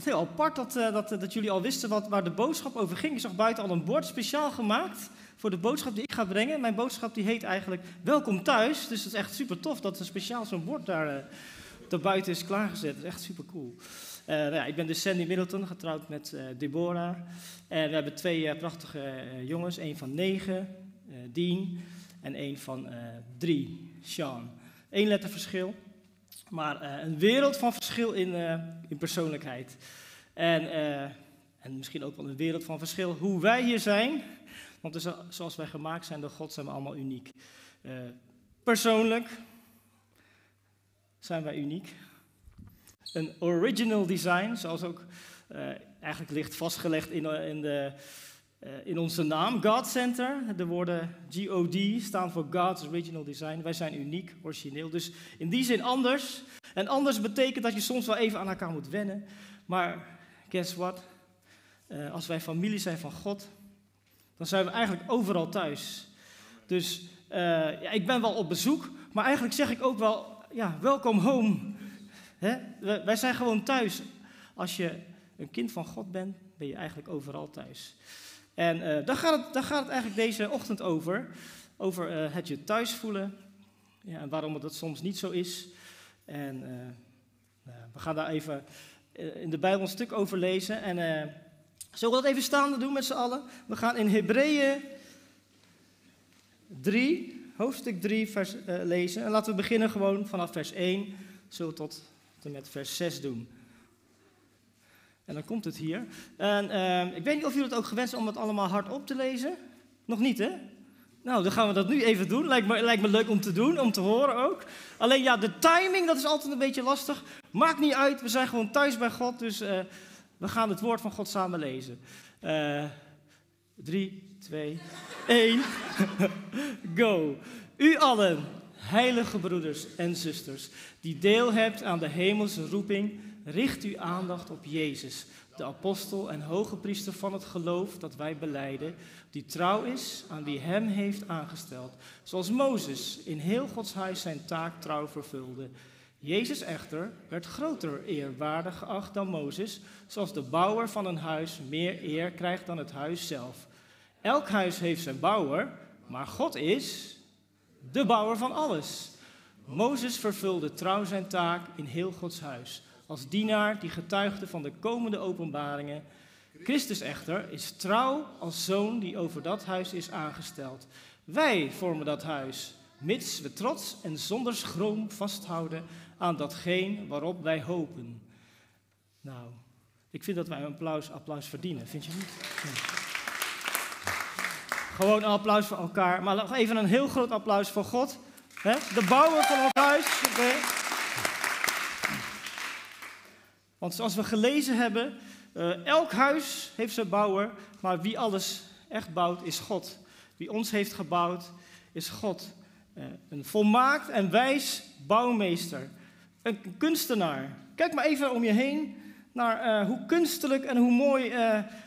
Wat heel apart dat, eh, dat, dat jullie al wisten wat, waar de boodschap over ging. Ik zag buiten al een bord speciaal gemaakt voor de boodschap die ik ga brengen. Mijn boodschap die heet eigenlijk Welkom thuis. Dus het is echt super tof dat er speciaal zo'n bord daar, uh, daar buiten is klaargezet. Dat is echt super cool. Uh, nou ja, ik ben dus Sandy Middleton, getrouwd met Deborah. En we hebben twee prachtige jongens. één van negen, Dean. En één van drie, Sean. Eén letterverschil. Maar uh, een wereld van verschil in, uh, in persoonlijkheid. En, uh, en misschien ook wel een wereld van verschil hoe wij hier zijn. Want dus, zoals wij gemaakt zijn door God zijn we allemaal uniek. persoonlijk zijn wij uniek. Een original design, zoals ook eigenlijk ligt vastgelegd in, in de, uh, in onze naam, God Center. De woorden GOD staan voor God's Original Design. Wij zijn uniek, origineel. Dus in die zin anders. En anders betekent dat je soms wel even aan elkaar moet wennen. Maar guess what? Uh, als wij familie zijn van God, dan zijn we eigenlijk overal thuis. Dus uh, ja, ik ben wel op bezoek, maar eigenlijk zeg ik ook wel, ja, welkom home. Hè? Wij zijn gewoon thuis. Als je een kind van God bent, ben je eigenlijk overal thuis. En uh, daar, gaat het, gaat het eigenlijk deze ochtend over. Over uh, het je thuis voelen. Ja, en waarom dat soms niet zo is. En uh, we gaan daar even in de Bijbel een stuk over lezen. En zullen we dat even staande doen met z'n allen? We gaan in Hebreeën 3, hoofdstuk 3 vers, lezen. En laten we beginnen gewoon vanaf vers 1. Zullen tot, tot met vers 6 doen. En dan komt het hier. En uh, ik weet niet of jullie het ook gewend zijn om het allemaal hardop te lezen. Nog niet, hè? Nou, dan gaan we dat nu even doen. Lijkt me, lijkt me leuk om te doen, om te horen ook. Alleen ja, de timing, dat is altijd een beetje lastig. Maakt niet uit, we zijn gewoon thuis bij God. Dus uh, we gaan het woord van God samen lezen. Uh, drie, twee, één. Go. U allen, heilige broeders en zusters, die deel hebt aan de hemelse roeping richt uw aandacht op Jezus, de apostel en hoge priester van het geloof dat wij beleiden, die trouw is aan wie hem heeft aangesteld, zoals Mozes in heel Gods huis zijn taak trouw vervulde. Jezus echter werd groter eerwaardig geacht dan Mozes, zoals de bouwer van een huis meer eer krijgt dan het huis zelf. Elk huis heeft zijn bouwer, maar God is de bouwer van alles. Mozes vervulde trouw zijn taak in heel Gods huis als dienaar die getuigde van de komende openbaringen. Christus echter is trouw als zoon die over dat huis is aangesteld. Wij vormen dat huis, mits we trots en zonder schroom vasthouden aan datgene waarop wij hopen. Nou, ik vind dat wij een applaus, applaus verdienen, vind je niet? Gewoon een applaus voor elkaar, maar nog even een heel groot applaus voor God. De bouwer van ons huis. Want zoals we gelezen hebben, uh, elk huis heeft zijn bouwer, maar wie alles echt bouwt is God. Wie ons heeft gebouwd is God. Uh, een volmaakt en wijs bouwmeester. Een kunstenaar. Kijk maar even om je heen naar uh, hoe kunstelijk en hoe mooi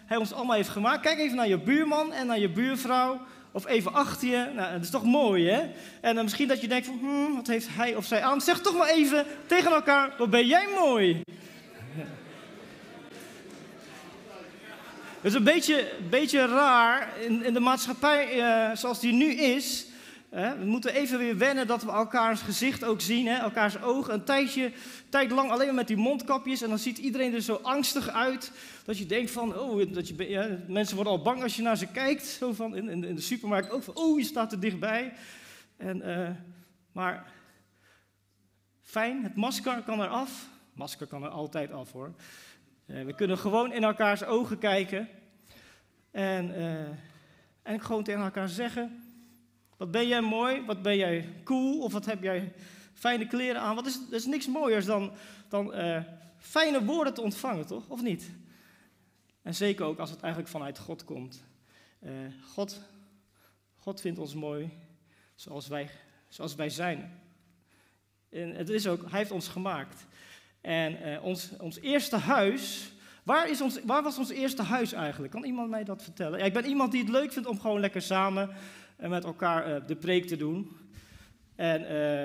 hij ons allemaal heeft gemaakt. Kijk even naar je buurman en naar je buurvrouw. Of even achter je. Nou, dat is toch mooi, hè? En misschien dat je denkt van, hmm, wat heeft hij of zij aan? Zeg toch maar even tegen elkaar, wat ben jij mooi? Het is een beetje, beetje raar in, in de maatschappij uh, zoals die nu is. we moeten even weer wennen dat we elkaars gezicht ook zien, hè, elkaars ogen. Een tijdje, tijd lang alleen maar met die mondkapjes. En dan ziet iedereen er zo angstig uit. Dat je denkt van, oh, dat je, ja, mensen worden al bang als je naar ze kijkt. Zo van in, in, de supermarkt ook van, oh, je staat er dichtbij. En, uh, maar fijn, het masker kan eraf. Masker kan er altijd af hoor. Uh, we kunnen gewoon in elkaars ogen kijken. En, uh, en gewoon tegen elkaar zeggen: Wat ben jij mooi? Wat ben jij cool? Of wat heb jij fijne kleren aan? Wat is, er is niks mooiers dan, dan uh, fijne woorden te ontvangen, toch? Of niet? En zeker ook als het eigenlijk vanuit God komt. God, God vindt ons mooi zoals wij, zoals wij zijn. En het is ook, hij heeft ons gemaakt. En uh, ons, ons eerste huis, waar, is ons, waar was ons eerste huis eigenlijk? Kan iemand mij dat vertellen? Ja, ik ben iemand die het leuk vindt om gewoon lekker samen en met elkaar uh, de preek te doen. En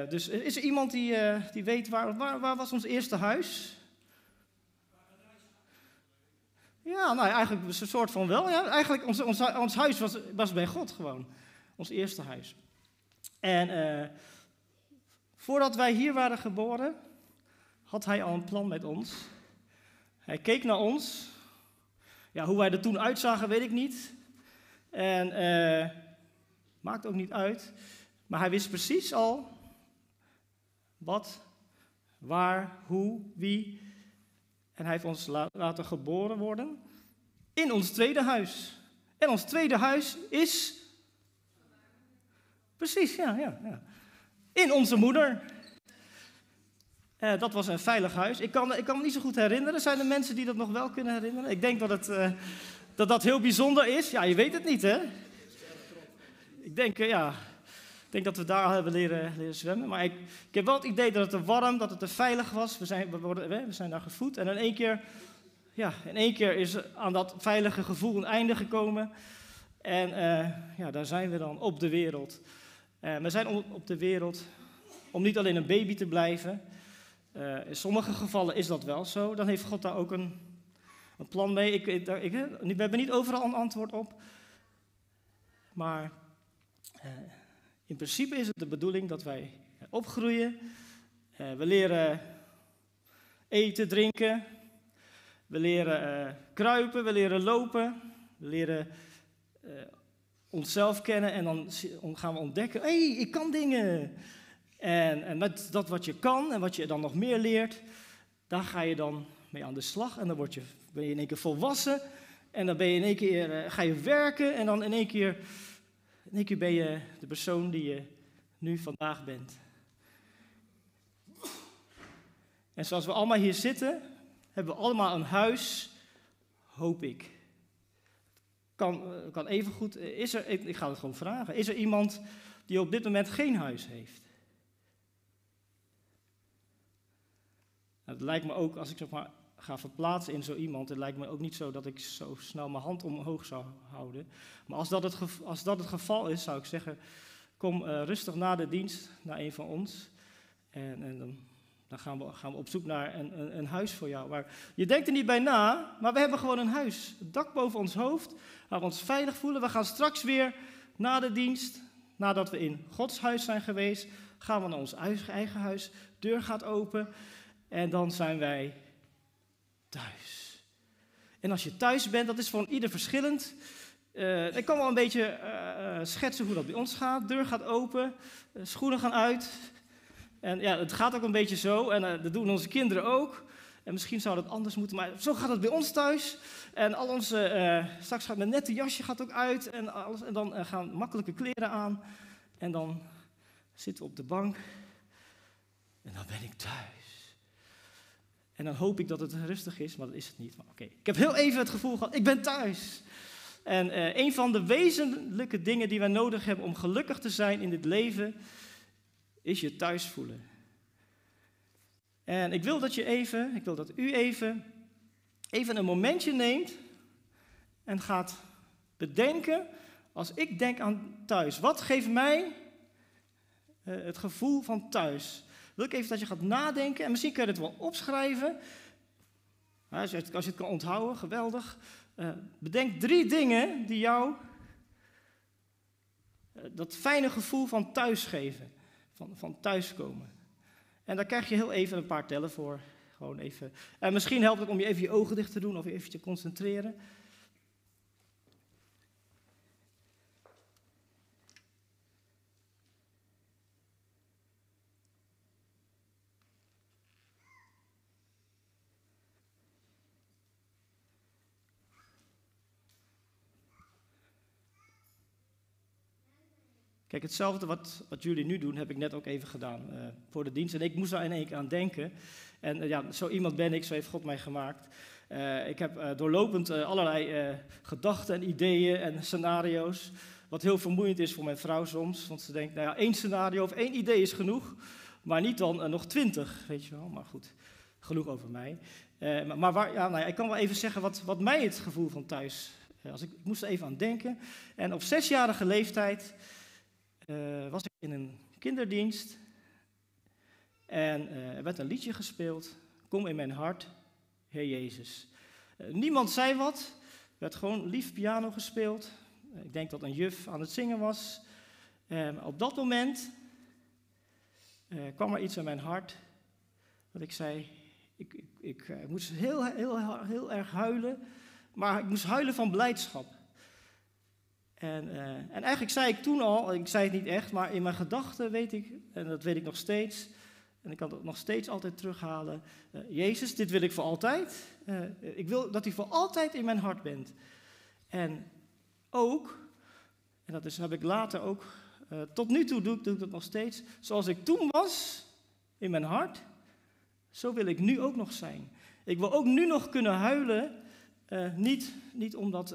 dus is er iemand die, die weet waar, waar, was ons eerste huis? Ja, nou eigenlijk een soort van wel. Ja. Eigenlijk ons, ons, ons huis was, was bij God gewoon. Ons eerste huis. En voordat wij hier waren geboren, had hij al een plan met ons. Hij keek naar ons. Ja, hoe wij er toen uitzagen, weet ik niet. En uh, maakt ook niet uit. Maar hij wist precies al wat, waar, hoe, wie. En hij heeft ons laten geboren worden in ons tweede huis. En ons tweede huis is. Precies, ja, ja. ja. In onze moeder. Uh, dat was een veilig huis. Ik kan, ik kan me niet zo goed herinneren. Zijn er mensen die dat nog wel kunnen herinneren? Ik denk dat het, uh, dat, dat heel bijzonder is. Ja, je weet het niet, hè? Ik denk, uh, ja, ik denk dat we daar hebben leren, leren zwemmen. Maar ik, ik, heb wel het idee dat het er warm, dat het veilig was. We zijn, we, worden, we zijn daar gevoed. En in één keer, ja, in één keer is aan dat veilige gevoel een einde gekomen. En ja, daar zijn we dan op de wereld. we zijn op de wereld om niet alleen een baby te blijven. Uh, in sommige gevallen is dat wel zo. Dan heeft God daar ook een, een plan mee. Ik, we hebben niet overal een antwoord op. Maar uh, in principe is het de bedoeling dat wij opgroeien. Uh, we leren eten, drinken. We leren kruipen, we leren lopen. We leren onszelf kennen en dan gaan we ontdekken: hé, hey, ik kan dingen. En, en met dat wat je kan en wat je dan nog meer leert, daar ga je dan mee aan de slag. En dan word je, ben je in één keer volwassen. En dan ben je in één keer, uh, ga je werken. En dan in één, keer, in één keer ben je de persoon die je nu vandaag bent. En zoals we allemaal hier zitten, hebben we allemaal een huis, hoop ik. Kan, eh, kan even goed, is er, ik, ik ga het gewoon vragen, is er iemand die op dit moment geen huis heeft? Nou, het lijkt me ook, als ik zeg maar ga verplaatsen in zo iemand, het lijkt me ook niet zo dat ik zo snel mijn hand omhoog zou houden. Maar als dat het, als dat het geval is, zou ik zeggen, kom uh, rustig na de dienst naar een van ons. En, en dan, dan gaan, we, gaan op zoek naar een, een, een, huis voor jou. Waar, je denkt er niet bij na, maar we hebben gewoon een huis. Het dak boven ons hoofd, waar we ons veilig voelen. We gaan straks weer na de dienst, nadat we in Gods huis zijn geweest, gaan we naar ons eigen huis. Deur gaat open. En dan zijn wij thuis. En als je thuis bent, dat is voor ieder verschillend. Uh, ik kan wel een beetje uh, schetsen hoe dat bij ons gaat. Deur gaat open, schoenen gaan uit. En ja, het gaat ook een beetje zo. En dat doen onze kinderen ook. En misschien zou dat anders moeten, maar zo gaat het bij ons thuis. En al onze, straks gaat mijn nette jasje gaat ook uit. En, alles, en dan gaan makkelijke kleren aan. En dan zitten we op de bank. En dan ben ik thuis. En dan hoop ik dat het rustig is, maar dat is het niet. Maar oké, ik heb heel even het gevoel gehad, ik ben thuis. En uh, een van de wezenlijke dingen die wij nodig hebben om gelukkig te zijn in dit leven, is je thuis voelen. En ik wil dat je even, ik wil dat u even, even een momentje neemt en gaat bedenken, als ik denk aan thuis, wat geeft mij uh, het gevoel van thuis? Wil ik even dat je gaat nadenken. En misschien kun je het wel opschrijven. Als je het, als je het kan onthouden, geweldig. Uh, bedenk drie dingen die jou uh, dat fijne gevoel van thuis geven. Van, van thuiskomen. En daar krijg je heel even een paar tellen voor. Gewoon even. En misschien helpt het om je even je ogen dicht te doen of even te concentreren. Kijk, hetzelfde wat, wat jullie nu doen, heb ik net ook even gedaan uh, voor de dienst. En ik moest daar in één keer aan denken. En uh, ja, zo iemand ben ik, zo heeft God mij gemaakt. Uh, ik heb doorlopend allerlei gedachten en ideeën en scenario's. Wat heel vermoeiend is voor mijn vrouw soms. Want ze denkt, nou ja, één scenario of één idee is genoeg. Maar niet dan nog twintig, weet je wel. Maar goed, genoeg over mij. maar, ja, nou ja, ik kan wel even zeggen wat, wat mij het gevoel van thuis... als ik, ik moest er even aan denken. En op zesjarige leeftijd was ik in een kinderdienst. En er werd een liedje gespeeld. Kom in mijn hart, Heer Jezus. Uh, niemand zei wat, er werd gewoon lief piano gespeeld. Ik denk dat een juf aan het zingen was. Uh, op dat moment kwam er iets in mijn hart dat ik zei, ik, ik, ik, ik moest heel, heel, heel erg huilen, maar ik moest huilen van blijdschap. En, en eigenlijk zei ik toen al, ik zei het niet echt, maar in mijn gedachten weet ik, en dat weet ik nog steeds, en ik kan het nog steeds altijd terughalen. Uh, Jezus, dit wil ik voor altijd. Uh, ik wil dat u voor altijd in mijn hart bent. En ook, en dat is, heb ik later ook, tot nu toe doe, doe ik dat nog steeds. Zoals ik toen was, in mijn hart, zo wil ik nu ook nog zijn. Ik wil ook nu nog kunnen huilen, niet, niet omdat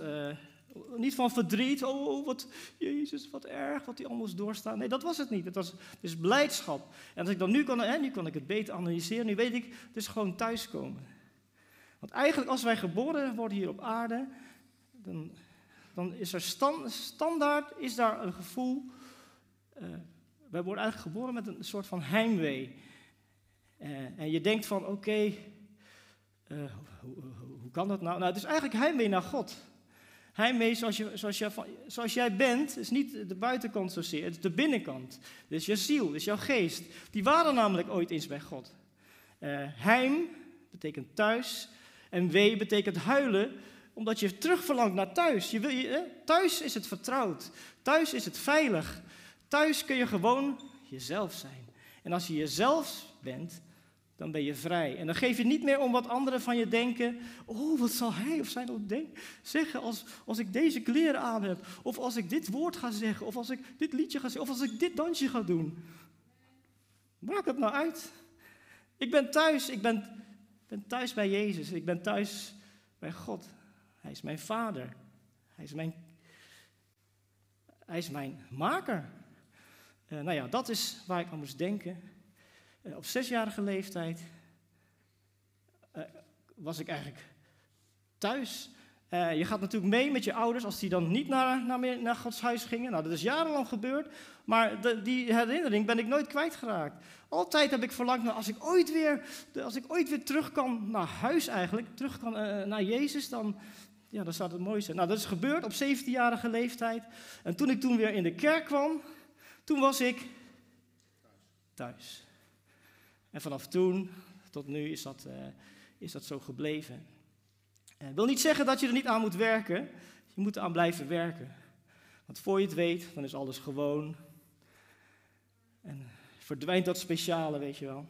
niet van verdriet, oh wat, Jezus, wat erg, wat hij allemaal doorstaan. Nee, dat was het niet. Het was dus blijdschap. En als ik dan nu kan, hè, nu kan ik het beter analyseren, nu weet ik, het is gewoon thuiskomen. Want eigenlijk als wij geboren worden hier op aarde, dan, dan is er stand, standaard is daar een gevoel, uh, wij worden eigenlijk geboren met een soort van heimwee. Uh, en je denkt van, oké, uh, hoe, hoe, hoe kan dat nou? Nou, het is eigenlijk heimwee naar God. Hij mee zoals, je, zoals, je, zoals jij bent, is niet de buitenkant zozeer, het is de binnenkant. Dus je ziel, dus jouw geest. Die waren namelijk ooit eens bij God. Uh, heim betekent thuis en wee betekent huilen, omdat je terugverlangt naar thuis. Je wil je, thuis is het vertrouwd, thuis is het veilig. Thuis kun je gewoon jezelf zijn. En als je jezelf bent, dan ben je vrij. En dan geef je niet meer om wat anderen van je denken. Oh, wat zal hij of zij nou zeggen als, als ik deze kleren aan heb? Of als ik dit woord ga zeggen? Of als ik dit liedje ga zeggen? Of als ik dit dansje ga doen? Maak het nou uit. Ik ben thuis. Ik ben, ben thuis bij Jezus. Ik ben thuis bij God. Hij is mijn vader. Hij is mijn, hij is mijn maker. Uh, nou ja, dat is waar ik aan moest denken. Uh, op zesjarige leeftijd uh, was ik eigenlijk thuis. Uh, je gaat natuurlijk mee met je ouders als die dan niet naar, naar, naar Gods huis gingen. Nou, dat is jarenlang gebeurd, maar die herinnering ben ik nooit kwijtgeraakt. Altijd heb ik verlangd naar als ik ooit weer, als ik ooit weer terug kan naar huis eigenlijk, terug kan naar Jezus, dan, ja, dan zou het mooi. Nou, dat is gebeurd op 17-jarige leeftijd. En toen ik toen weer in de kerk kwam, toen was ik thuis. En vanaf toen tot nu is dat, uh, is dat zo gebleven. Ik uh, wil niet zeggen dat je er niet aan moet werken. Je moet eraan blijven werken. Want voor je het weet, dan is alles gewoon. En verdwijnt dat speciale, weet je wel.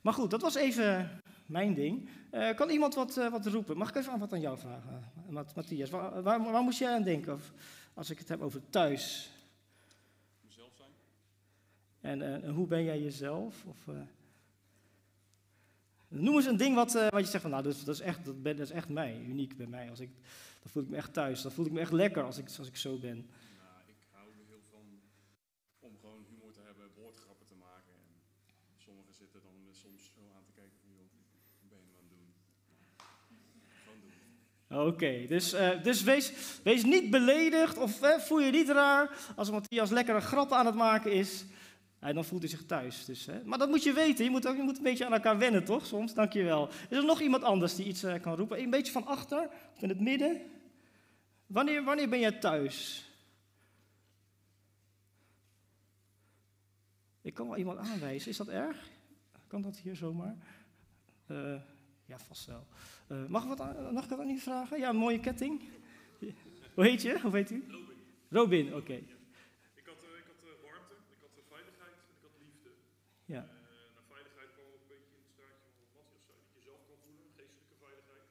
Maar goed, dat was even mijn ding. Uh, kan iemand wat, wat roepen? Mag ik even wat aan jou vragen, Matthias? Waar, waar, waar moest jij aan denken of, als ik het heb over thuis? Mezelf zijn. En hoe ben jij jezelf? Of, Noem eens een ding wat, uh, wat je zegt van, nou, dat is, dat, is echt, dat, ben, dat is echt mij, uniek bij mij. Als ik, dan voel ik me echt thuis, dan voel ik me echt lekker als ik, als ik zo ben. Nou, ik hou er heel van om gewoon humor te hebben, woordgrappen te maken. En sommigen zitten dan soms zo aan te kijken van, joh, wat ben je nou aan het doen? Gewoon doen. Oké, okay, dus, uh, dus wees, wees niet beledigd of voel je niet raar als Matthias lekker een grap aan het maken is. En dan voelt hij zich thuis. Dus, hè. Maar dat moet je weten. Je moet, ook, je moet een beetje aan elkaar wennen, toch? Soms, dankjewel. Is er nog iemand anders die iets uh, kan roepen? Een beetje van achter, of in het midden. Wanneer, wanneer ben jij thuis? Ik kan wel iemand aanwijzen. Is dat erg? Kan dat hier zomaar? Uh, ja, vast wel. Uh, mag, wat mag ik dat aan u vragen? Ja, een mooie ketting. Hoe heet je? Hoe heet u? Robin. Robin, oké. Okay. Ja. Uh, naar veiligheid kwam ook een beetje in het straatje van wat Matthias zei, dat je jezelf kan voelen, geestelijke veiligheid.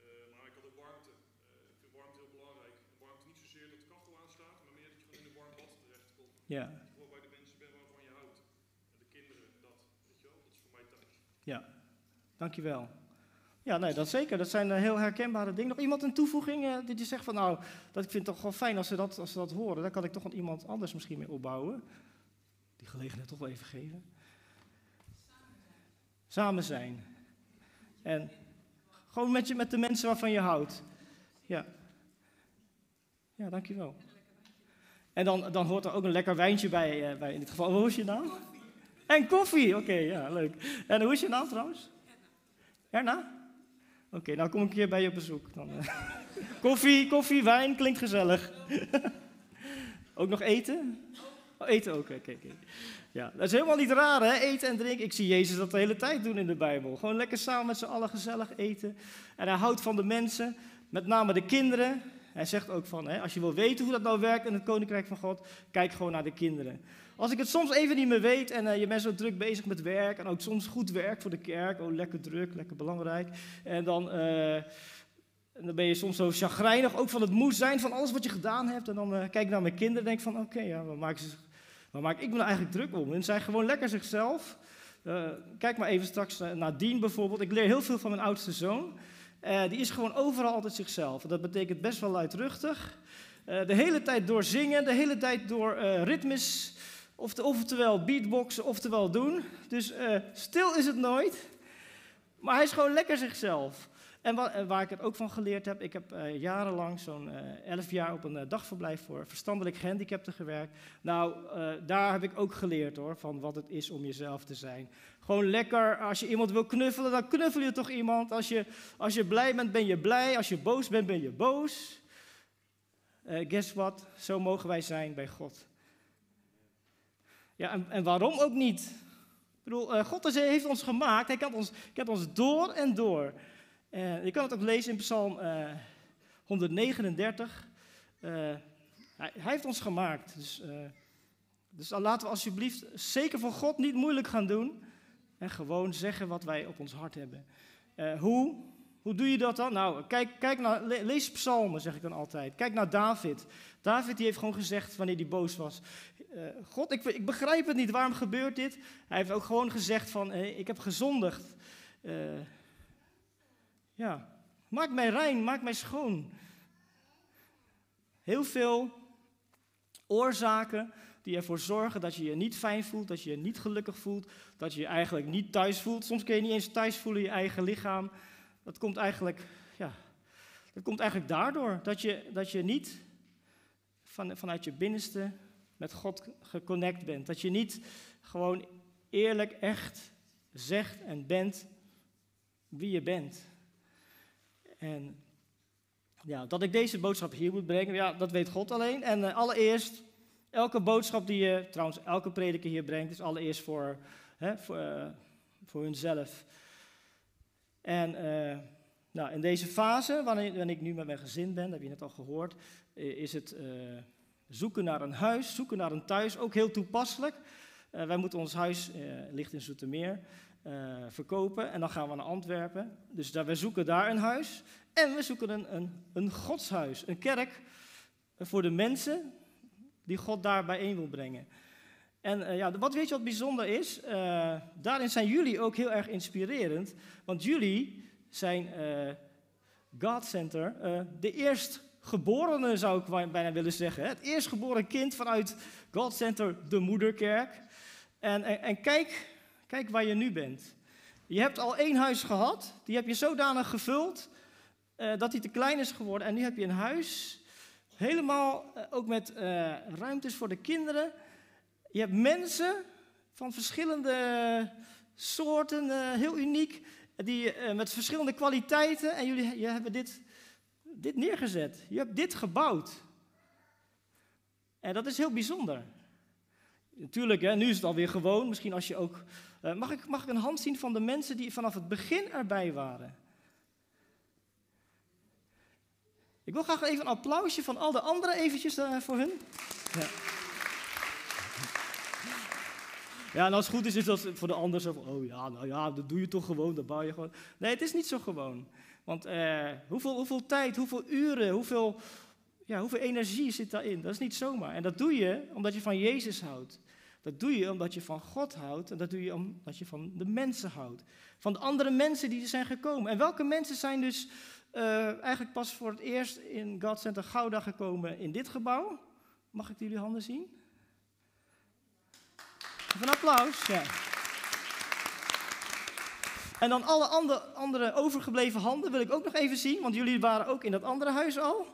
Uh, maar ik had ook warmte. Uh, ik vind warmte heel belangrijk. Warmte niet zozeer dat de kachel aanstaat, maar meer dat je gewoon in een warm bad terecht komt. Ja. Je bij de mensen bent waarvan je houdt. En de kinderen, dat, weet je wel, dat is voor mij thuis. Ja, dankjewel. Ja, nee, dat zeker. Dat zijn eh, heel herkenbare dingen. Nog iemand een toevoeging uh, die zegt van nou, dat ik vind het toch wel fijn als ze, dat, als ze dat horen. Daar kan ik toch aan iemand anders misschien mee opbouwen. Die gelegenheid toch wel even geven. Samen zijn. En gewoon met, je, met de mensen waarvan je houdt. Ja. Ja, dankjewel. En dan, dan hoort er ook een lekker wijntje bij, uh, bij in dit geval. Hoe is je naam? En koffie, oké, ja, leuk. En hoe is je naam trouwens? Erna? Oké, nou kom ik hier bij je op bezoek. Dan, uh. koffie, koffie, wijn, klinkt gezellig. ook nog eten? Oh, eten ook, oké. Okay, okay. Ja, dat is helemaal niet raar, hè? Eten en drinken. Ik zie Jezus dat de hele tijd doen in de Bijbel. Gewoon lekker samen met z'n allen gezellig eten. En hij houdt van de mensen, met name de kinderen. Hij zegt ook van, hè, als je wil weten hoe dat nou werkt in het Koninkrijk van God, kijk gewoon naar de kinderen. Als ik het soms even niet meer weet en uh, je bent zo druk bezig met werk en ook soms goed werk voor de kerk, oh lekker druk, lekker belangrijk. En dan, uh, en dan ben je soms zo chagrijnig, ook van het moe zijn van alles wat je gedaan hebt. En dan uh, kijk ik naar mijn kinderen en denk van, oké, ja, waar maak, ze, waar maak ik me nou eigenlijk druk om? En ze zijn gewoon lekker zichzelf. kijk maar even straks naar Dien bijvoorbeeld. Ik leer heel veel van mijn oudste zoon. Die is gewoon overal altijd zichzelf. Dat betekent best wel luidruchtig. de hele tijd door zingen, de hele tijd door ritmes of oftewel beatboxen, oftewel doen. Dus stil is het nooit. Maar hij is gewoon lekker zichzelf. En waar, ik het ook van geleerd heb, ik heb jarenlang, zo'n elf jaar op een dagverblijf voor verstandelijk gehandicapten gewerkt. Nou, daar heb ik ook geleerd hoor, van wat het is om jezelf te zijn. Gewoon lekker, als je iemand wil knuffelen, dan knuffel je toch iemand. Als je, als je blij bent, ben je blij. Als je boos bent, ben je boos. guess what? Zo mogen wij zijn bij God. Ja, en, en waarom ook niet? Ik bedoel, uh, God heeft ons gemaakt, hij kent ons, kent ons door en door. Uh, je kan het ook lezen in Psalm uh, 139. Hij, hij, heeft ons gemaakt. Dus, dus laten we alsjeblieft zeker voor God niet moeilijk gaan doen. En gewoon zeggen wat wij op ons hart hebben. hoe? Hoe doe je dat dan? Nou, kijk, kijk naar, lees psalmen, zeg ik dan altijd. Kijk naar David. David die heeft gewoon gezegd wanneer hij boos was. Uh, God, ik, ik, begrijp het niet, waarom gebeurt dit? Hij heeft ook gewoon gezegd van, hey, ik heb gezondigd. Ja, maak mij rein, maak mij schoon. Heel veel oorzaken die ervoor zorgen dat je je niet fijn voelt, dat je je niet gelukkig voelt, dat je je eigenlijk niet thuis voelt. Soms kun je niet eens thuis voelen in je eigen lichaam. Dat komt eigenlijk, ja, dat komt eigenlijk daardoor dat je, dat je niet van, vanuit je binnenste met God geconnect bent. Dat je niet gewoon eerlijk, echt zegt en bent wie je bent. En ja, dat ik deze boodschap hier moet brengen, ja, dat weet God alleen. En uh, allereerst, elke boodschap die je, trouwens elke prediker hier brengt, is allereerst voor, hè, voor, uh, voor hunzelf. En uh, nou, in deze fase, wanneer, wanneer, ik nu met mijn gezin ben, dat heb je net al gehoord, is het zoeken naar een huis, zoeken naar een thuis, ook heel toepasselijk. Wij moeten ons huis, ligt in Zoetermeer, verkopen en dan gaan we naar Antwerpen. Dus daar, we zoeken daar een huis en we zoeken een, een, een godshuis, een kerk voor de mensen die God daar bijeen wil brengen. En ja, wat weet je wat bijzonder is? daarin zijn jullie ook heel erg inspirerend, want jullie zijn God Center, de eerst geborene, zou ik bijna willen zeggen. Het eerstgeboren kind vanuit God Center, de moederkerk. En, en, kijk, kijk waar je nu bent. Je hebt al één huis gehad, die heb je zodanig gevuld uh, dat die te klein is geworden. En nu heb je een huis, helemaal uh, ook met uh, ruimtes voor de kinderen. Je hebt mensen van verschillende soorten, heel uniek, die, met verschillende kwaliteiten. En jullie je hebben dit dit neergezet. Je hebt dit gebouwd. En dat is heel bijzonder. Natuurlijk, hè, nu is het alweer gewoon. Misschien als je ook. Mag, ik, mag ik een hand zien van de mensen die vanaf het begin erbij waren? Ik wil graag even een applausje van al de anderen eventjes uh, voor hun. Ja. Ja, en als het goed is, is dat voor de anderen zo van, oh ja, nou ja, dat doe je toch gewoon, dat bouw je gewoon. Nee, het is niet zo gewoon. Want uh, hoeveel, hoeveel tijd, hoeveel uren, hoeveel, ja, hoeveel energie zit daarin? Dat is niet zomaar. En dat doe je omdat je van Jezus houdt. Dat doe je omdat je van God houdt en dat doe je omdat je van de mensen houdt. Van de andere mensen die er zijn gekomen. En welke mensen zijn dus uh, eigenlijk pas voor het eerst in God Center Gouda gekomen in dit gebouw? Mag ik jullie handen zien? Even een applaus. Ja. En dan alle andere, andere overgebleven handen wil ik ook nog even zien, want jullie waren ook in dat andere huis al.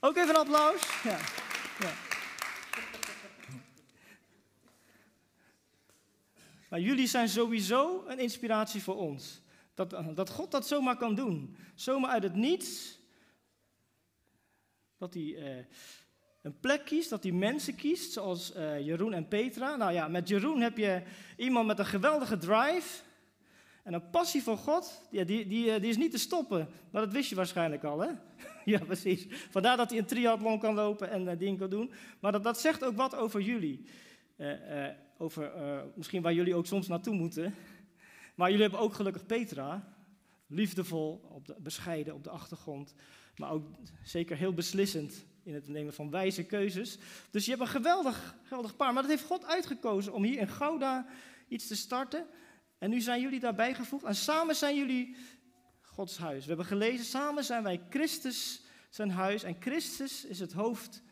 Ook even een applaus. Ja. ja. Maar jullie zijn sowieso een inspiratie voor ons. Dat, dat God dat zomaar kan doen. Zomaar uit het niets. Dat hij uh, een plek kiest, dat hij mensen kiest, zoals uh, Jeroen en Petra. Nou ja, met Jeroen heb je iemand met een geweldige drive. En een passie voor God, ja, die, die, eh, die is niet te stoppen. Maar dat wist je waarschijnlijk al, hè? ja, precies. Vandaar dat hij een triathlon kan lopen en dingen kan doen. Maar dat, dat zegt ook wat over jullie. Over misschien waar jullie ook soms naartoe moeten. Maar jullie hebben ook gelukkig Petra. Liefdevol, op de, bescheiden op de achtergrond. Maar ook zeker heel beslissend in het nemen van wijze keuzes. Dus je hebt een geweldig, geweldig paar. Maar dat heeft God uitgekozen om hier in Gouda iets te starten. En nu zijn jullie daarbij gevoegd. En samen zijn jullie Gods huis. We hebben gelezen, samen zijn wij Christus zijn huis. En Christus is het hoofd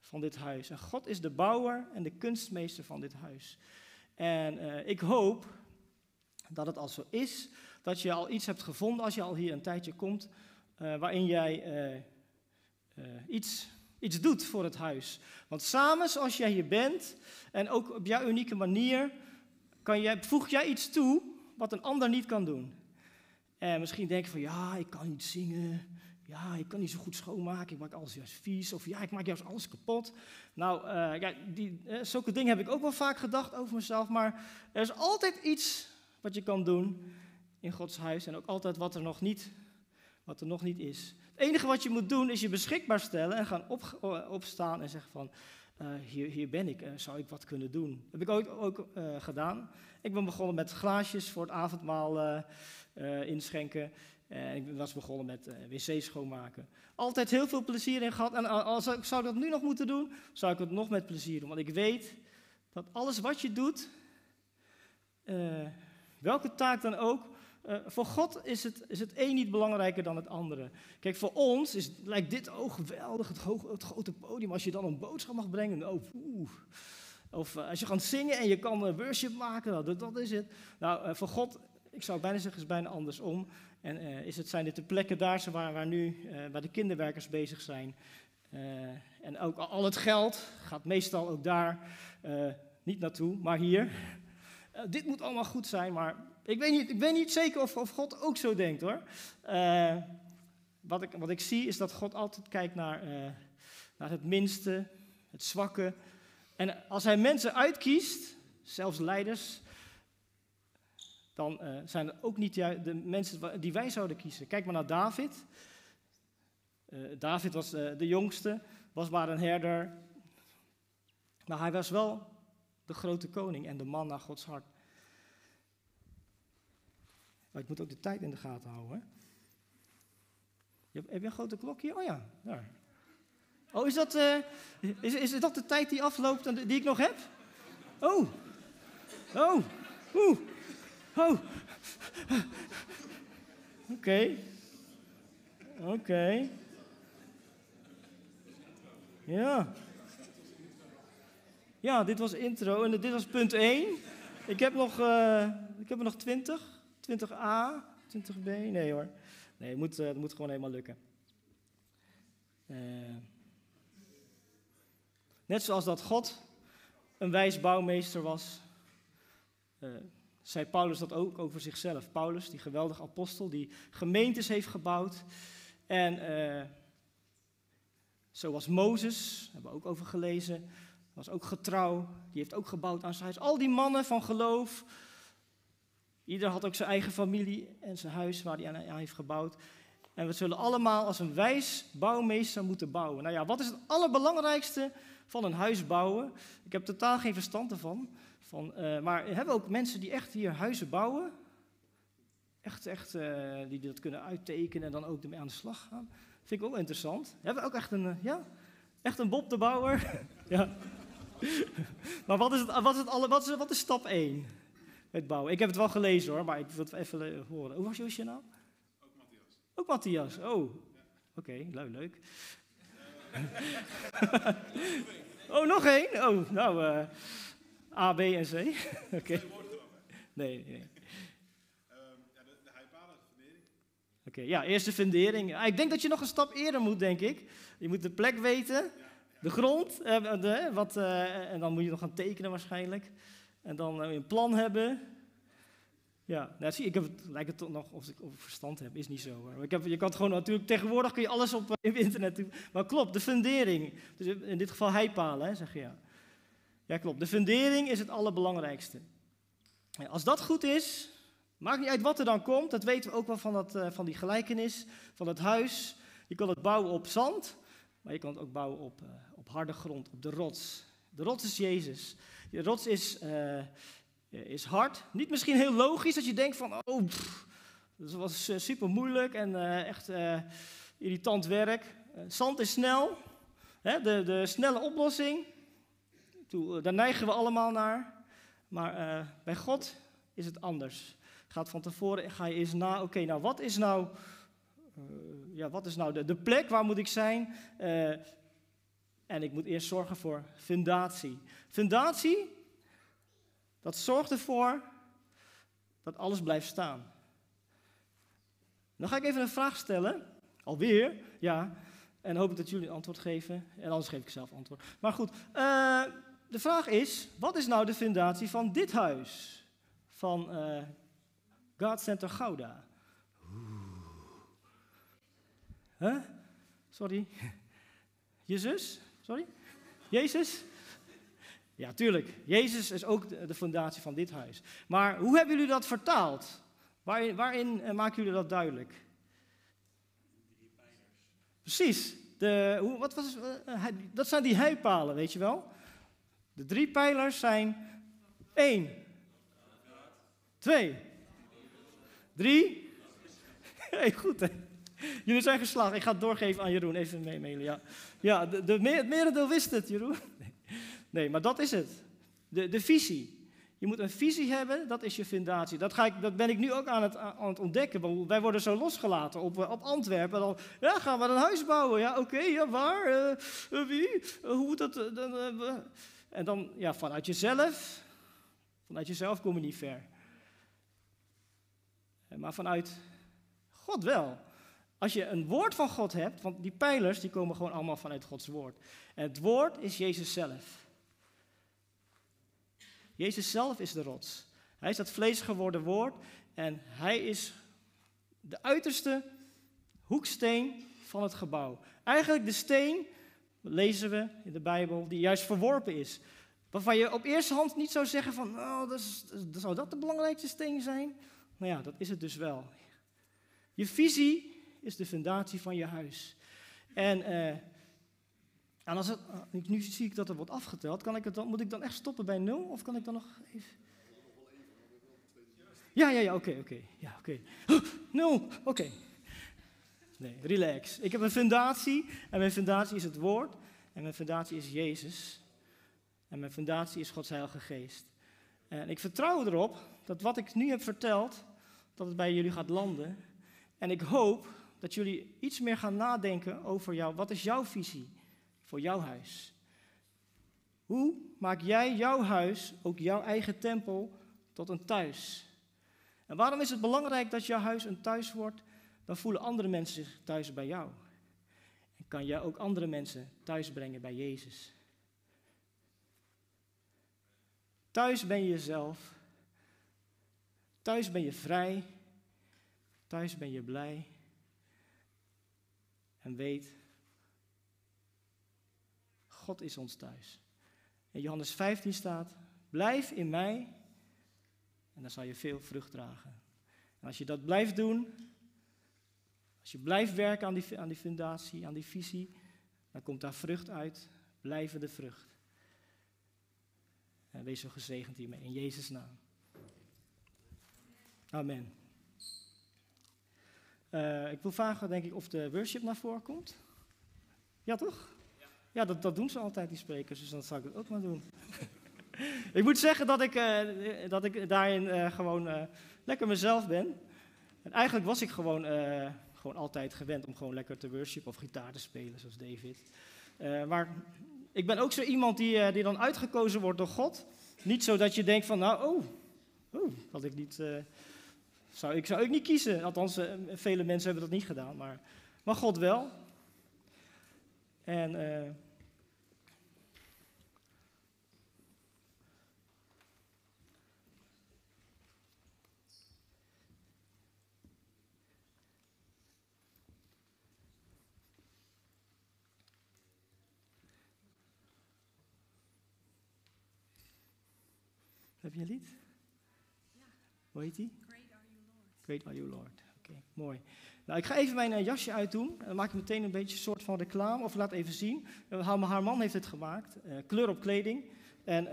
van dit huis. En God is de bouwer en de kunstmeester van dit huis. En uh, ik hoop dat het al zo is, dat je al iets hebt gevonden als je al hier een tijdje komt, uh, waarin jij uh, iets, iets doet voor het huis. Want samen, zoals jij hier bent, en ook op jouw unieke manier, kan jij, voeg jij iets toe wat een ander niet kan doen. En misschien denk je van, ja, ik kan niet zingen, ja, ik kan niet zo goed schoonmaken, ik maak alles juist vies, of ja, ik maak juist alles kapot. Nou, ja, die, zulke dingen heb ik ook wel vaak gedacht over mezelf, maar er is altijd iets wat je kan doen in Gods huis en ook altijd wat er nog niet, wat er nog niet is. Het enige wat je moet doen is je beschikbaar stellen en gaan op, opstaan en zeggen van, uh, hier, hier, ben ik, uh, zou ik wat kunnen doen? Heb ik ook, uh, gedaan. Ik ben begonnen met glaasjes voor het avondmaal inschenken. En ik was begonnen met wc schoonmaken. Altijd heel veel plezier in gehad. En als ik zou dat nu nog moeten doen, zou ik het nog met plezier doen. Want ik weet dat alles wat je doet, welke taak dan ook, uh, voor God is het, is het een niet belangrijker dan het andere. Kijk, voor ons is, lijkt dit ook geweldig, het, grote podium. Als je dan een boodschap mag brengen, oeh. Of uh, als je gaat zingen en je kan uh, worship maken, nou, dat, dat, is het. Nou, voor God, ik zou bijna zeggen, is bijna andersom. En is het, zijn dit de plekken daar waar, waar nu waar de kinderwerkers bezig zijn. en ook al het geld gaat meestal ook daar niet naartoe, maar hier. Dit moet allemaal goed zijn, maar ik weet niet, ik weet niet zeker of, of God ook zo denkt hoor. Uh, wat, ik, wat ik zie is dat God altijd kijkt naar, uh, naar het minste, het zwakke. En als hij mensen uitkiest, zelfs leiders, dan zijn het ook niet de mensen die wij zouden kiezen. Kijk maar naar David. David was de jongste, was maar een herder. Maar hij was wel de grote koning en de man naar Gods hart. Maar ik moet ook de tijd in de gaten houden. Heb je een grote klok hier? Oh ja, daar. Oh, is dat, uh, is, is dat de tijd die afloopt en die ik nog heb? Oh. Oh. Oeh. Oh. Oké. Oké. Ja. Ja, dit was intro en dit was punt 1. Ik heb nog, uh, ik heb er nog 20. 20a, 20b? Nee hoor. Nee, het moet, uh, het moet gewoon helemaal lukken. Uh, net zoals dat God een wijs bouwmeester was, uh, zei Paulus dat ook over zichzelf. Paulus, die geweldige apostel, die gemeentes heeft gebouwd. En zoals Mozes, hebben we ook over gelezen, was ook getrouw. Die heeft ook gebouwd aan zijn huis. Al die mannen van geloof, Ieder had ook zijn eigen familie en zijn huis waar hij aan heeft gebouwd. En we zullen allemaal als een wijs bouwmeester moeten bouwen. Nou ja, wat is het allerbelangrijkste van een huis bouwen? Ik heb totaal geen verstand ervan. Van, uh, maar hebben ook mensen die echt hier huizen bouwen? Echt, echt, uh, die dat kunnen uittekenen en dan ook ermee aan de slag gaan? Vind ik ook interessant. Hebben we ook echt een, uh, ja, echt een Bob de Bouwer? ja. maar wat is, het, wat, is het alle, wat, is, wat is stap 1? Het bouwen. Ik heb het wel gelezen hoor, maar ik wil het even eh, horen. Hoe was je, je nou? Ook Matthias. Ook Matthias. Oh, oké, leuk, leuk. oh, nog één? Oh, nou, eh, A, B en C. Oké. Hè. Nee, nee. Ehm. Oké, ja, eerst de fundering. Ah, Ik denk dat je nog een stap eerder moet, denk ik. Je moet de plek weten, de grond, eh, wat, eh, en dan moet je nog gaan tekenen waarschijnlijk. En dan eh, een plan hebben. Ja, nou, zie, ik heb het, lijkt het toch nog of ik, of verstand heb, is niet zo. Hoor. Ik heb, je kan het gewoon natuurlijk, tegenwoordig kun je alles op internet doen. Maar klopt, de fundering. Dus in dit geval heipalen, hè, zeg je ja. Ja, klopt. De fundering is het allerbelangrijkste. Als dat goed is, maakt niet uit wat er dan komt. Dat weten we ook wel van, dat, van die gelijkenis, van het huis. Je kan het bouwen op zand, maar je kan het ook bouwen op, op harde grond, op de rots. De rots is Jezus. De rots is, eh, is hard. Niet misschien heel logisch dat je denkt van, oh, dat was super moeilijk en eh, echt eh, irritant werk. Eh, zand is snel, hè, de, de snelle oplossing. Eh, daar neigen we allemaal naar. Maar eh, bij God is het anders. Gaat van tevoren, ga je eens na, oké, nou wat is nou, eh, ja, wat is nou de, de plek, waar moet ik zijn? Eh, en ik moet eerst zorgen voor fundatie. Fundatie, dat zorgt ervoor dat alles blijft staan. Dan ga ik even een vraag stellen, alweer, ja, en hoop ik dat jullie antwoord geven. En anders geef ik zelf antwoord. Maar goed, eh, de vraag is, wat is nou de fundatie van dit huis? Van eh God Center Gouda. Huh? Sorry. Jezus? Sorry? Jezus? Ja, tuurlijk. Jezus is ook de, fundatie van dit huis. Maar hoe hebben jullie dat vertaald? Waarin, waarin eh, maken jullie dat duidelijk? Precies. De, hoe, wat was, eh, dat zijn die heipalen, weet je wel? De drie pijlers zijn één, twee, drie. Hey, goed hè. Jullie zijn geslaagd. Ik ga het doorgeven aan Jeroen. Even meemailen. Ja, ja de, de, het merendeel wist het, Jeroen. Nee, maar dat is het. De, de visie. Je moet een visie hebben, dat is je fundatie. Dat, ga ik, dat ben ik nu ook aan het, aan het ontdekken. Wij worden zo losgelaten op, eh, op Antwerpen. Dan, ja, gaan we een huis bouwen? Ja, oké, ja, waar? Eh, eh, wie? Hoe moet dat? en dan, ja, vanuit jezelf, vanuit jezelf kom je niet ver. Maar vanuit God wel. Als je een woord van God hebt, want die pijlers die komen gewoon allemaal vanuit Gods woord. En het woord is Jezus zelf. Jezus zelf is de rots. Hij is dat vlees geworden woord en hij is de uiterste hoeksteen van het gebouw. Eigenlijk de steen, lezen we in de Bijbel, die juist verworpen is. Waarvan je op eerste hand niet zou zeggen van, nou, dat is, zou dat de belangrijkste steen zijn? Nou ja, dat is het dus wel. Je visie is de fundatie van je huis. En, eh, en als het, ah, nu zie ik dat er wordt afgeteld, kan ik het dan, moet ik dan echt stoppen bij nul? Of kan ik dan nog even... Ja, ja, ja, oké, oké. Ja, oké. Nul, oké. Nee, relax. Ik heb een fundatie en mijn fundatie is het woord. En mijn fundatie is Jezus. En mijn fundatie is Gods Heilige Geest. En ik vertrouw erop dat wat ik nu heb verteld, dat het bij jullie gaat landen. En ik hoop dat jullie iets meer gaan nadenken over jou. Wat is jouw visie voor jouw huis? Hoe maak jij jouw huis, ook jouw eigen tempel, tot een thuis? En waarom is het belangrijk dat jouw huis een thuis wordt? Dan voelen andere mensen zich thuis bij jou. En kan jij ook andere mensen thuis brengen bij Jezus. Thuis ben je jezelf. Thuis ben je vrij. Thuis ben je blij. En weet, God is ons thuis. In Johannes 15 staat, blijf in mij en dan zal je veel vrucht dragen. En als je dat blijft doen, als je blijft werken aan die, aan die fundatie, aan die visie, dan komt daar vrucht uit, blijvende vrucht. En wees zo gezegend hiermee, in Jezus' naam. Amen. Eh, ik wil vragen, denk ik, of de worship naar voren komt. Ja, toch? Ja, dat, dat doen ze altijd, die sprekers, dus dan zal ik het ook maar doen. ik moet zeggen dat ik, eh, dat ik daarin eh, gewoon lekker mezelf ben. En eigenlijk was ik gewoon, gewoon altijd gewend om gewoon lekker te worship of gitaar te spelen, zoals David. Maar ik ben ook zo iemand die, die dan uitgekozen wordt door God. Niet zo dat je denkt van, nou, oh, oh had ik niet, zou, ik zou ik niet kiezen. Althans, eh, vele mensen hebben dat niet gedaan, maar, maar God wel. En eh, Heb je een lied? Hoe heet die? Are you, Lord. Oké, mooi. Nou, ik ga even mijn eh, jasje uitdoen. Dan maak ik meteen een beetje een soort van reclame. Of laat even zien. Uh, haar, man heeft het gemaakt. eh, kleur op kleding. En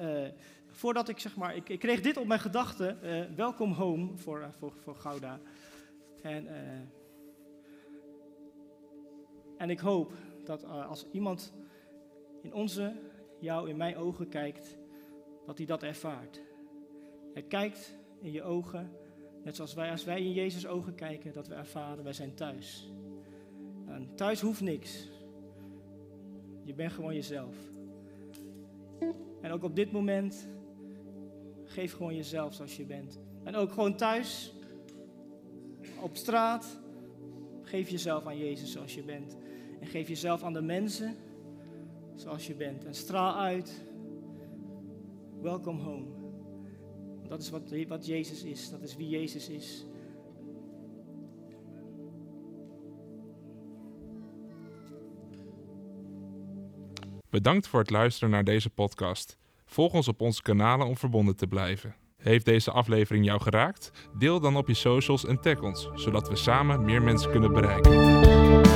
voordat ik zeg maar... Ik, ik kreeg dit op mijn gedachten. welkom home voor, voor, voor Gouda. En, en ik hoop dat als iemand in onze, jou, in mijn ogen kijkt... dat hij dat ervaart. Hij kijkt in je ogen... Net zoals wij, als wij in Jezus' ogen kijken, dat we ervaren, wij zijn thuis. En thuis hoeft niks. Je bent gewoon jezelf. En ook op dit moment, geef gewoon jezelf zoals je bent. En ook gewoon thuis, op straat, geef jezelf aan Jezus zoals je bent. En geef jezelf aan de mensen zoals je bent. En straal uit. Welcome home. Dat is wat, wat Jezus is. Dat is wie Jezus is. Bedankt voor het luisteren naar deze podcast. Volg ons op onze kanalen om verbonden te blijven. Heeft deze aflevering jou geraakt? Deel dan op je socials en tag ons, zodat we samen meer mensen kunnen bereiken.